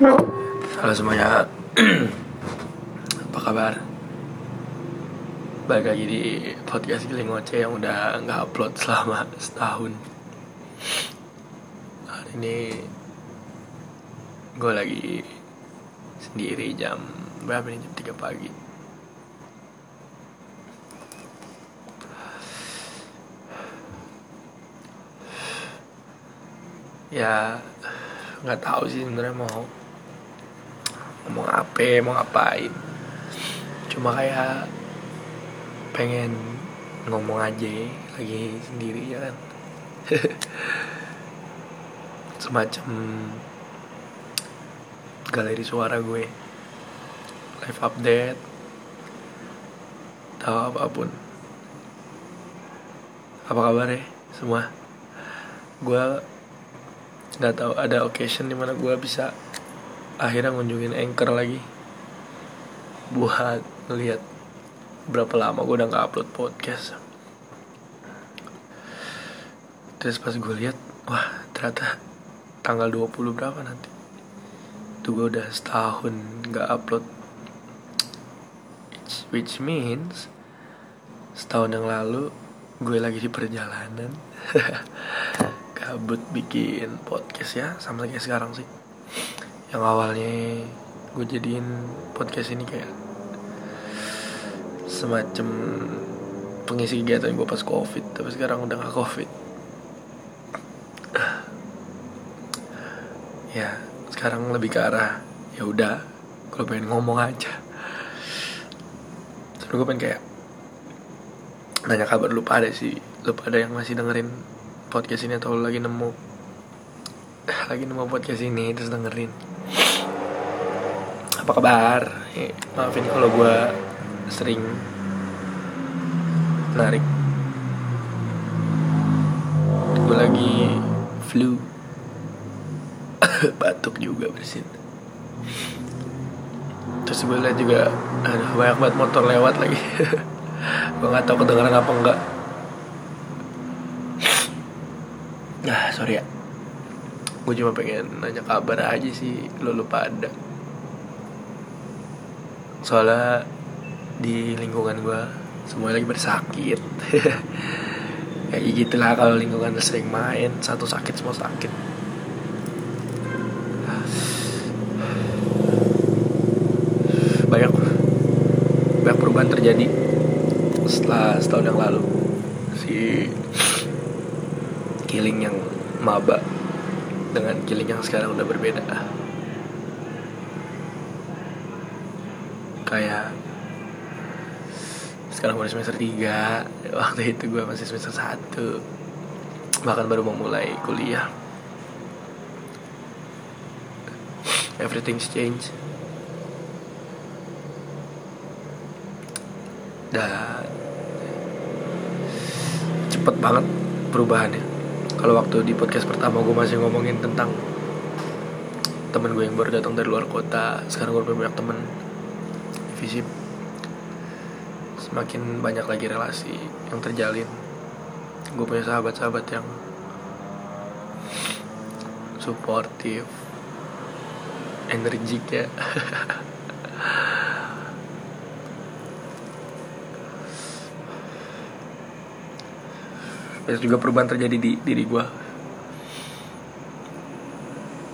Halo semuanya Apa kabar? Balik lagi di podcast Giling Ngoceh yang udah nggak upload selama setahun Hari ini Gue lagi sendiri jam Berapa nih? Jam 3 pagi Ya nggak tahu sih sebenarnya mau ngomong apa mau ngapain. Cuma kayak pengen ngomong aja lagi sendiri ya kan. Semacam galeri suara gue. Live update. Tahu apa pun. Apa kabar ya semua? Gue nggak tahu ada occasion di mana gue bisa akhirnya ngunjungin anchor lagi. Buat ngeliat berapa lama gue udah nggak upload podcast. Terus pas gue lihat wah ternyata tanggal 20 berapa nanti? Tuh gue udah setahun nggak upload. Which, means setahun yang lalu gue lagi di perjalanan. Kabut bikin podcast ya sama kayak sekarang sih yang awalnya gue jadiin podcast ini kayak semacam pengisi kegiatan gue pas covid tapi sekarang udah gak covid. Ya sekarang lebih ke arah ya udah kalau pengen ngomong aja. Terus gue pengen kayak nanya kabar lu pada sih lu pada yang masih dengerin podcast ini atau lagi nemu lagi nemu podcast ini terus dengerin apa kabar? Ya, maafin kalau gue sering narik. Gue lagi flu. Batuk juga bersin. Terus gue juga ada banyak banget motor lewat lagi. Gue nggak tahu kedengeran apa enggak nah sorry ya. Gue cuma pengen nanya kabar aja sih lo lupa ada soalnya di lingkungan gue semuanya lagi bersakit kayak gitulah kalau lingkungan sering main satu sakit semua sakit. Banyak banyak perubahan terjadi setelah setahun yang lalu. Si killing yang maba dengan killing yang sekarang udah berbeda kayak sekarang udah semester 3 waktu itu gue masih semester 1 bahkan baru mau mulai kuliah. Everything's change dan cepet banget perubahannya. Kalau waktu di podcast pertama gue masih ngomongin tentang temen gue yang baru datang dari luar kota. Sekarang gue punya banyak temen visip semakin banyak lagi relasi yang terjalin. Gue punya sahabat-sahabat yang suportif energik ya. Terus juga perubahan terjadi di diri gue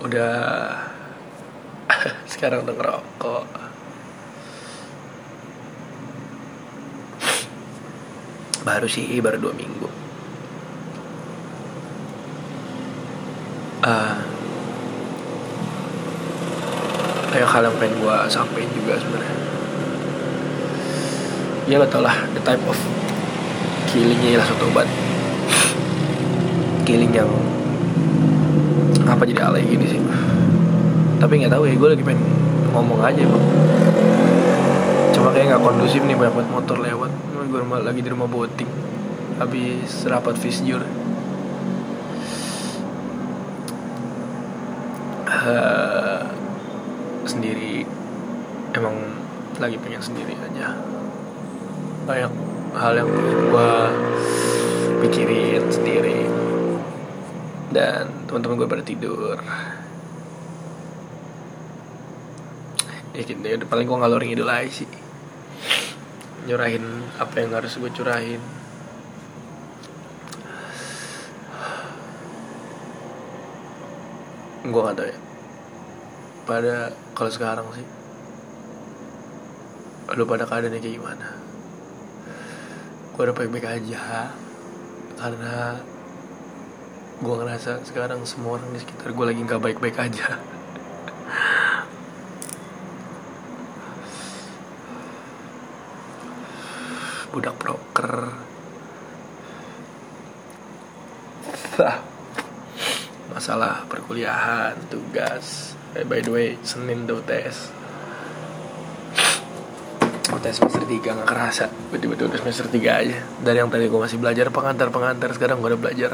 Udah Sekarang udah ngerokok Baru sih, baru dua minggu. Uh, Kayak hal yang pengen gue sampein juga sebenarnya. Ya lo tau lah, the type of Killingnya ialah suatu obat killing yang apa jadi alay gini sih. Tapi nggak tahu ya gue lagi pengen ngomong aja bang. Cuma kayak nggak kondusif nih banyak motor lewat gue rumah lagi di rumah boting habis rapat visjur uh, sendiri. Emang lagi pengen sendiri aja. Banyak hal yang gue pikirin sendiri. Dan teman-teman gue pada tidur. Ya, gitu, ya paling gue ngalor ngidul aja sih nyurahin apa yang harus gue curahin. Gue gak tau ya. Pada kalau sekarang sih lu pada keadaannya kayak gimana? Gue udah baik-baik aja karena gue ngerasa sekarang semua orang di sekitar gue lagi nggak baik-baik aja budak broker. Masalah perkuliahan tugas. Eh, by the way senin tuh tes. Tes semester 3 gak kerasa. Betul-betul udah semester 3 aja. Dari yang tadi gue masih belajar pengantar-pengantar sekarang gue udah belajar.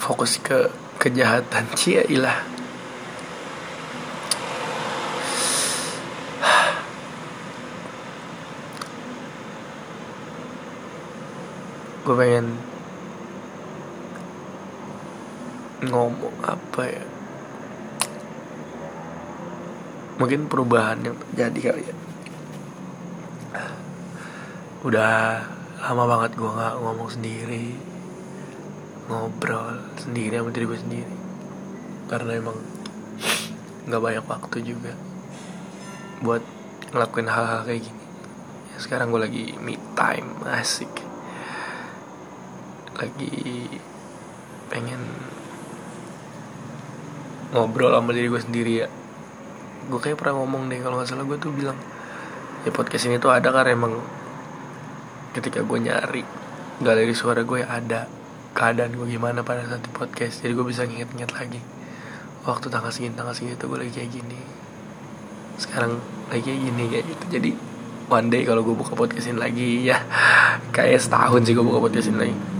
Fokus ke kejahatan. Cia ilah gue pengen ngomong apa ya? Mungkin perubahan yang terjadi kali ya. Udah lama banget gue nggak ngomong sendiri ngobrol sendiri sama diri gue sendiri. Karena emang nggak banyak waktu juga buat ngelakuin hal-hal kayak gini. Sekarang gue lagi me time asik lagi pengen ngobrol sama diri gue sendiri ya. Gue kayak pernah ngomong deh kalau nggak salah gue tuh bilang ya podcast ini tuh ada karena emang ketika gue nyari galeri suara gue ada keadaan gue gimana pada saat di podcast. Jadi gue bisa nginget-nginget lagi waktu tanggal segini tanggal segini tuh gue lagi kayak gini sekarang lagi kayak gini kayak gitu. Jadi one day kalau gue buka podcast ini lagi ya kayak setahun sih gue buka podcast ini lagi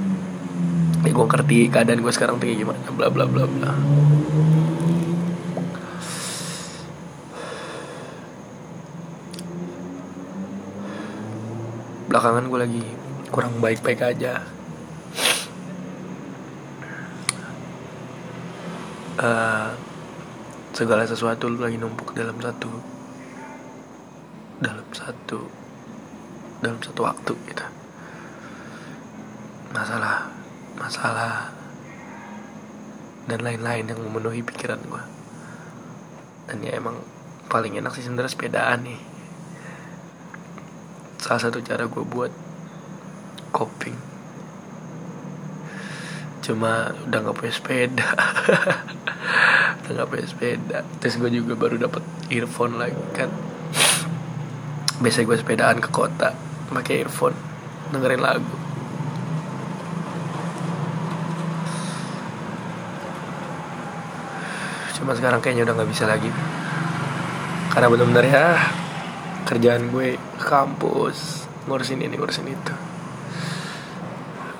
gue ngerti keadaan gue sekarang tuh kayak gimana bla bla bla bla. Belakangan gue lagi kurang baik-baik aja. Uh, segala sesuatu lagi numpuk dalam satu dalam satu dalam satu waktu gitu. Masalah masalah dan lain-lain yang memenuhi pikiran gue dan ya emang paling enak sih sebenernya sepedaan nih. Salah satu cara gue buat coping. Cuma udah nggak punya sepeda. Udah nggak punya sepeda. Terus gue juga baru dapet earphone lagi kan. Biasa gue sepedaan ke kota pakai earphone dengerin lagu cuma sekarang kayaknya udah nggak bisa lagi. Karena benar-benar ya kerjaan gue kampus ngurusin ini ngurusin itu.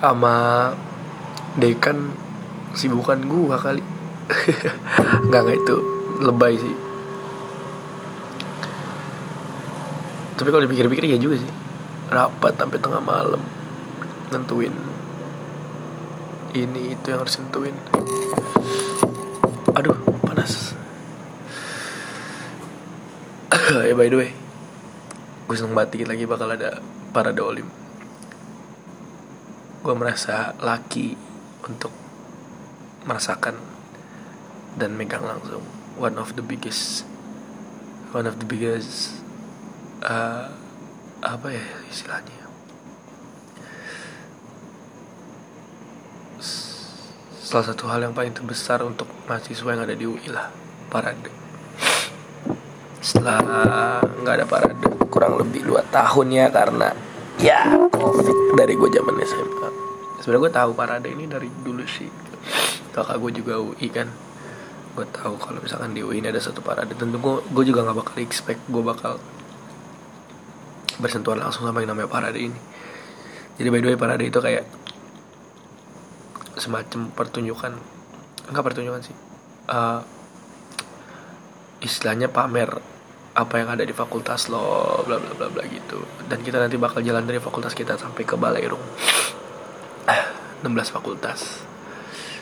Sama dekan sibukan gue kali. Nggak nggak itu lebay sih. Tapi kalau dipikir-pikir ya juga sih. Rapat sampai tengah malam nentuin ini itu yang harus nentuin. Aduh ya by the way gue seneng banget dikit lagi bakal ada parade olim. Gue merasa laki untuk merasakan dan megang langsung one of the biggest one of the biggest uh, apa ya istilahnya? Salah satu hal yang paling terbesar untuk mahasiswa yang ada di UI lah parade setelah nggak ada parade kurang lebih dua tahun ya karena ya covid dari gue zaman SMA sebenarnya gue tahu parade ini dari dulu sih. Kakak gue juga UI kan. Gue tahu kalau misalkan di UI ini ada satu parade. Tentu gue gue juga nggak bakal expect gue bakal bersentuhan langsung sama yang namanya parade ini. Jadi by the way parade itu kayak semacam pertunjukan enggak pertunjukan sih uh, istilahnya pamer apa yang ada di fakultas lo bla bla bla bla gitu. Dan kita nanti bakal jalan dari fakultas kita sampai ke Balairung 16 fakultas.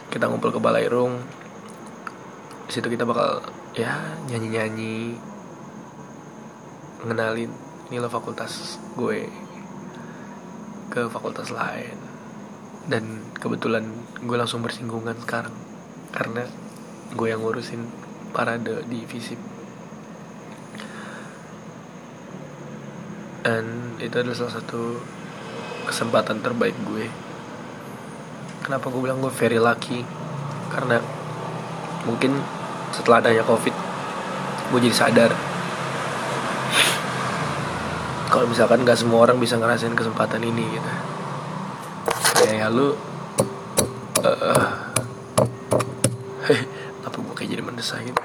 Kita ngumpul ke Balairung di situ kita bakal ya nyanyi nyanyi ngenalin ini lo fakultas gue ke fakultas lain. Dan kebetulan gue langsung bersinggungan sekarang karena gue yang ngurusin parade di visip dan itu adalah salah satu kesempatan terbaik gue. Kenapa gue bilang gue very lucky? Karena mungkin setelah adanya covid gue jadi sadar. Kalau misalkan gak semua orang bisa ngerasain kesempatan ini gitu. Kayak ya lu uh, apa gue kayak jadi mendesak gitu?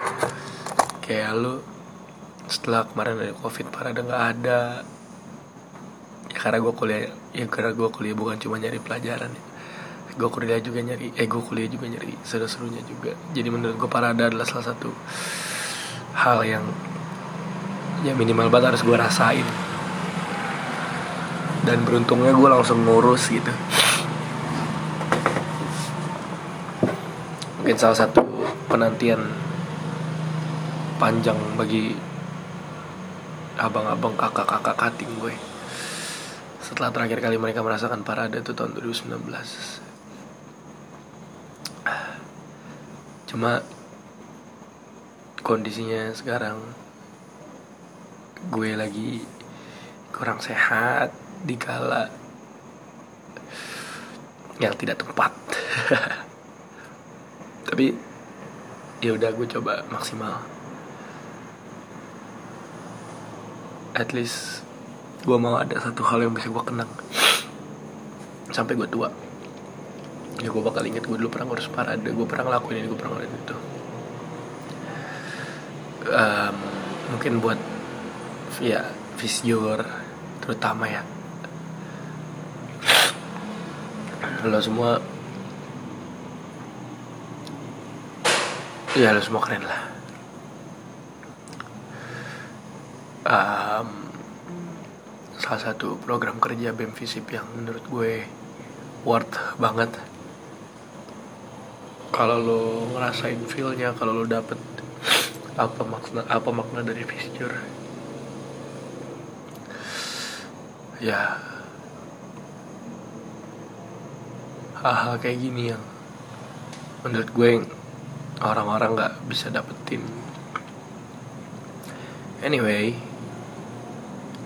Kayak lu setelah kemarin ada covid parade nggak ada. ya karena gue kuliah ya karena gue kuliah bukan cuma nyari pelajaran ya. Gue kuliah juga nyari eh gue kuliah juga nyari seru-serunya juga. Jadi menurut gue parada adalah salah satu hal yang ya minimal banget harus gue rasain. Dan beruntungnya gue langsung ngurus gitu. Mungkin salah satu penantian panjang bagi abang-abang kakak-kakak kating gue setelah terakhir kali mereka merasakan parade itu tahun 2019 cuma kondisinya sekarang gue lagi kurang sehat di kala yang tidak tepat. Tapi ya udah gue coba maksimal. At least gue mau ada satu hal yang bisa gue kenang. Sampai gue tua. Ya gue bakal inget gue dulu pernah ngurus parade. Gue pernah ngelakuin ini gue pernah ngelakuin itu. Um, mungkin buat ya visior terutama ya. Lo semua ya lo semua keren lah. Um, salah satu program kerja BEM Visip yang menurut gue worth banget. Kalau lo ngerasain feelnya kalau lo dapet apa makna apa makna dari fixture ya hal-hal kayak gini yang menurut gue orang-orang nggak bisa dapetin. Anyway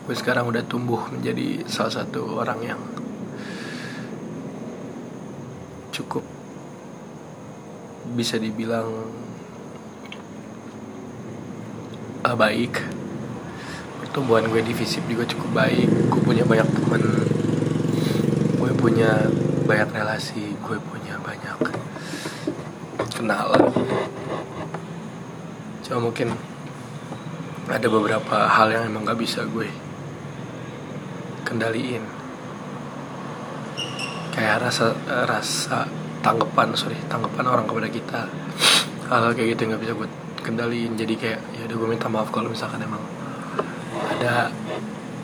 gue sekarang udah tumbuh menjadi salah satu orang yang cukup bisa dibilang uh, baik. Pertumbuhan gue di visip juga cukup baik. Gue punya banyak temen. Gue punya banyak relasi. Gue punya banyak kenalan. Cuma mungkin ada beberapa hal yang emang gak bisa gue kendaliin kayak rasa rasa tanggapan sorry tanggapan orang kepada kita. Hal, -hal kayak gitu nggak bisa gue kendaliin. Jadi kayak ya udah gue minta maaf kalau misalkan emang ada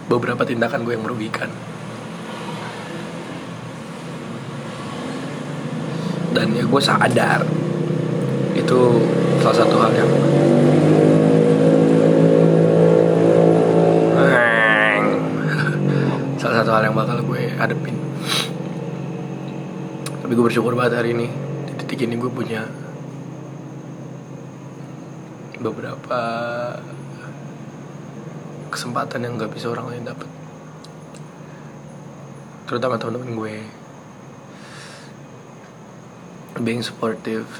beberapa tindakan gue yang merugikan. Dan ya gue sadar itu salah satu hal yang satu hal yang bakal gue hadepin. Tapi gue bersyukur banget hari ini di titik ini gue punya beberapa kesempatan yang gak bisa orang lain dapat terutama teman-teman gue. Being supportive.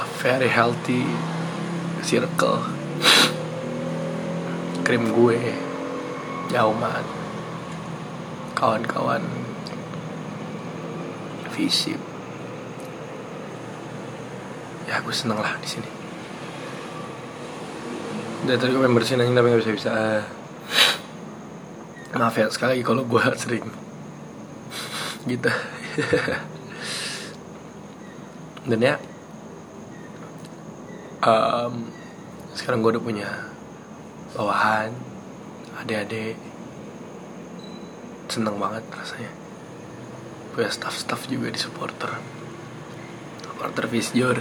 A very healthy circle. Krim gue Jauman kawan-kawan visip ya gue seneng lah di sini. Dari tadi gue pengen bersihin tapi nggak bisa bisa maaf ya sekali lagi kalau gue sering. Gitu. Dan ya um, sekarang gue udah punya bawahan adik-adik seneng banget rasanya. Punya staff-staff juga di supporter. Supporter Visjur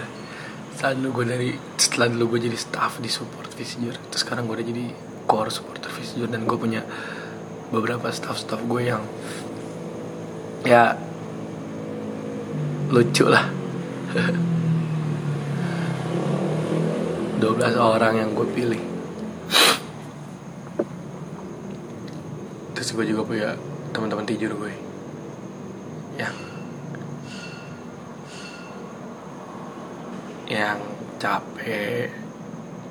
setelah dulu gue dari setelah dulu gue jadi staff di support Visjur terus sekarang gue udah jadi core supporter Visjur dan gue punya beberapa staff-staff gue yang ya lucu lah. 12 orang yang gue pilih terus gue juga punya teman-teman tidur gue yang yang capek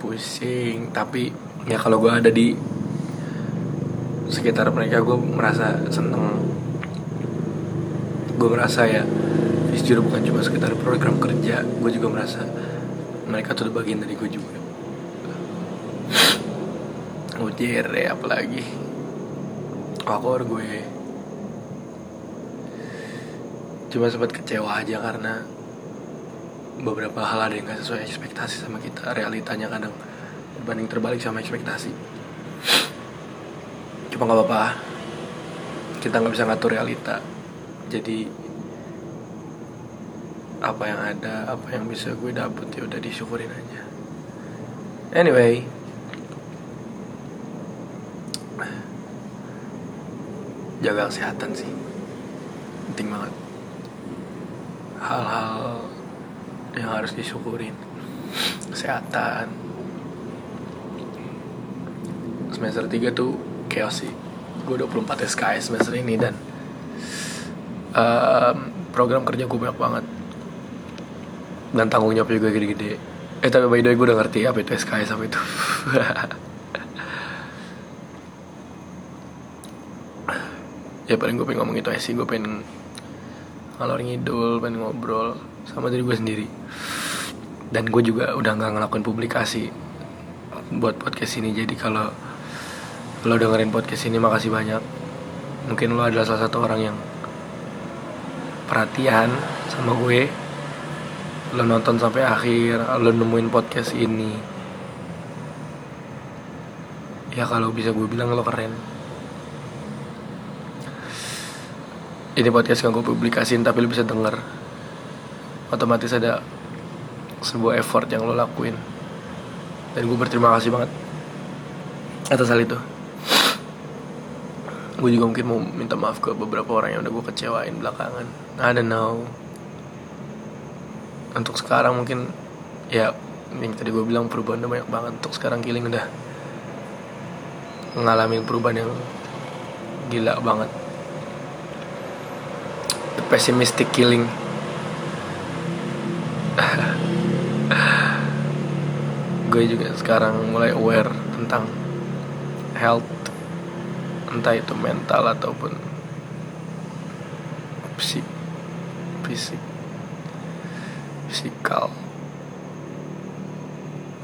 pusing tapi ya kalau gue ada di sekitar mereka gue merasa seneng. Gue merasa ya jujur bukan cuma sekitar program kerja gue juga merasa mereka tuh bagian dari gue juga. Ujian ya apalagi wakor gue cuma sempat kecewa aja karena beberapa hal ada yang gak sesuai ekspektasi sama kita. Realitanya kadang berbanding terbalik sama ekspektasi. Cuma nggak apa-apa. Kita nggak bisa ngatur realita. Jadi apa yang ada apa yang bisa gue dapet ya udah disyukurin aja. Anyway jaga kesehatan sih. Penting banget. Hal-hal yang harus disyukurin. Kesehatan. Semester 3 tuh chaos sih. Gue 24 SKS semester ini dan um, program kerja gue banyak banget. Dan tanggung jawab juga gede-gede. Eh tapi by the way gue udah ngerti apa itu SKS apa itu ya paling gue pengen ngomong itu sih. Gue pengen ngalor ngidul pengen ngobrol sama diri gue sendiri. Dan gue juga udah nggak ngelakuin publikasi buat podcast ini. Jadi kalau lo dengerin podcast ini makasih banyak. Mungkin lo adalah salah satu orang yang perhatian sama gue. Lo nonton sampai akhir lo nemuin podcast ini. Ya kalau bisa gue bilang lo keren ini podcast gak gue publikasin tapi lo bisa denger. Otomatis ada sebuah effort yang lo lakuin. Dan gue berterima kasih banget atas hal itu. Gue juga mungkin mau minta maaf ke beberapa orang yang udah gue kecewain belakangan. I don't know. Untuk sekarang mungkin ya yang tadi gue bilang perubahan udah banyak banget. Untuk sekarang killing udah mengalami perubahan yang gila banget pessimistic killing. Gue juga sekarang mulai aware tentang health entah itu mental ataupun fisik fisik fisikal.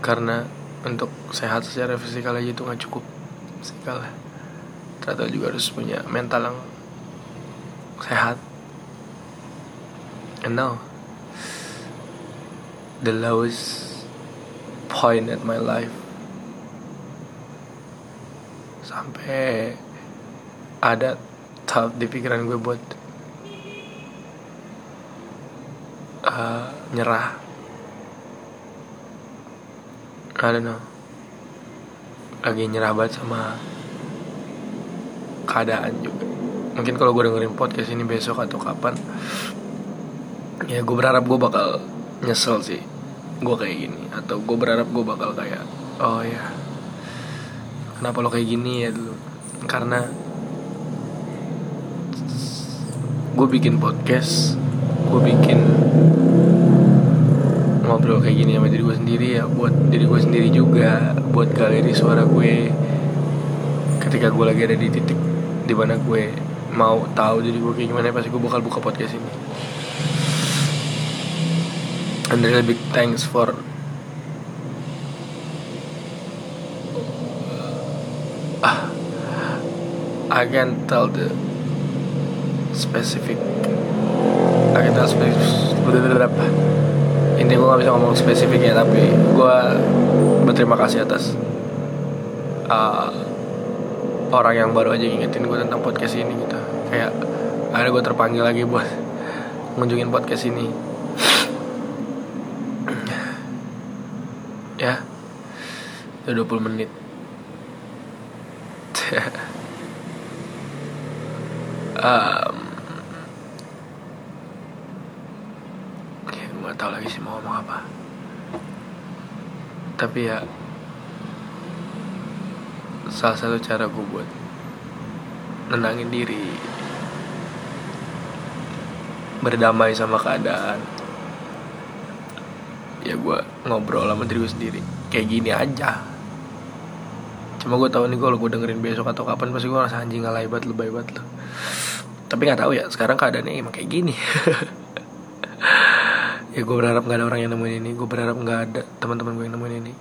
Karena untuk sehat secara fisikal aja itu nggak cukup fisikal ternyata juga harus punya mental yang sehat And now, the lowest point at my life sampai ada tahap di pikiran gue buat uh, nyerah. I don't know. Lagi nyerah banget sama keadaan juga. Mungkin kalau gue dengerin podcast ini besok atau kapan ya gue berharap gue bakal nyesel sih. Gue kayak gini. Atau gue berharap gue bakal kayak oh ya kenapa lo kayak gini ya dulu? Karena gue bikin podcast gue bikin ngobrol kayak gini sama diri gue sendiri ya buat diri gue sendiri juga buat galeri suara gue. Ketika gue lagi ada di titik di mana gue mau tahu jadi gue kayak gimana pasti gue bakal buka podcast ini and really big thanks for uh, I can tell the specific I can tell specific ini gue gak bisa ngomong spesifik ya tapi gue berterima kasih atas uh, orang yang baru aja ngingetin gue tentang podcast ini gitu. Kayak akhirnya gue terpanggil lagi buat ngunjungin podcast ini Udah 20 menit. Um, ya, gue tau lagi sih mau ngomong apa. Tapi ya salah satu cara gue buat nenangin diri berdamai sama keadaan ya gue ngobrol sama diri gue sendiri. Kayak gini aja cuma gue tahu nih kalau gue dengerin besok atau kapan pasti gue rasa anjing alay banget lebay banget loh tapi nggak tahu ya sekarang keadaannya emang kayak gini. Ya gue berharap nggak ada orang yang nemuin ini. Gue berharap nggak ada teman-teman gue yang nemuin ini.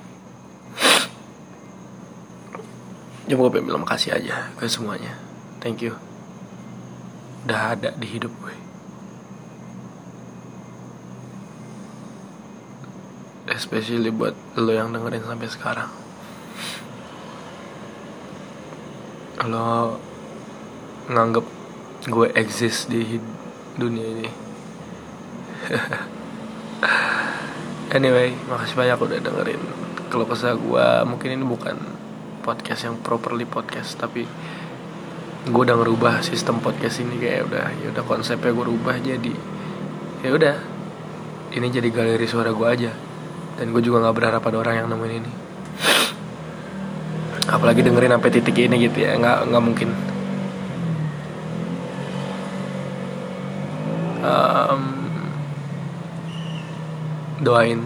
Ya gue pengen bilang makasih aja ke semuanya. Thank you. Udah ada di hidup gue. Especially buat lo yang dengerin sampai sekarang lo nganggep gue exist di dunia ini. Anyway makasih banyak udah dengerin kalau kesah gue mungkin ini bukan podcast yang properly podcast tapi gue udah ngerubah sistem podcast ini. Kayak udah ya udah konsepnya gue rubah jadi ya udah. Ini jadi galeri suara gue aja. Dan gue juga nggak berharap ada orang yang nemuin ini apalagi dengerin sampai titik ini gitu ya nggak nggak mungkin. Um, doain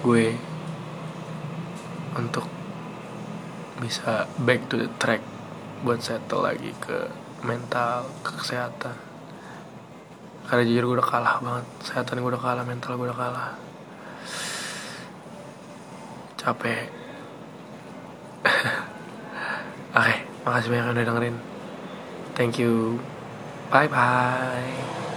gue untuk bisa back to the track buat settle lagi ke mental ke kesehatan. Karena jujur gue udah kalah banget kesehatan gue udah kalah mental gue udah kalah capek. Oke okay, makasih banyak udah dengerin. Thank you. Bye bye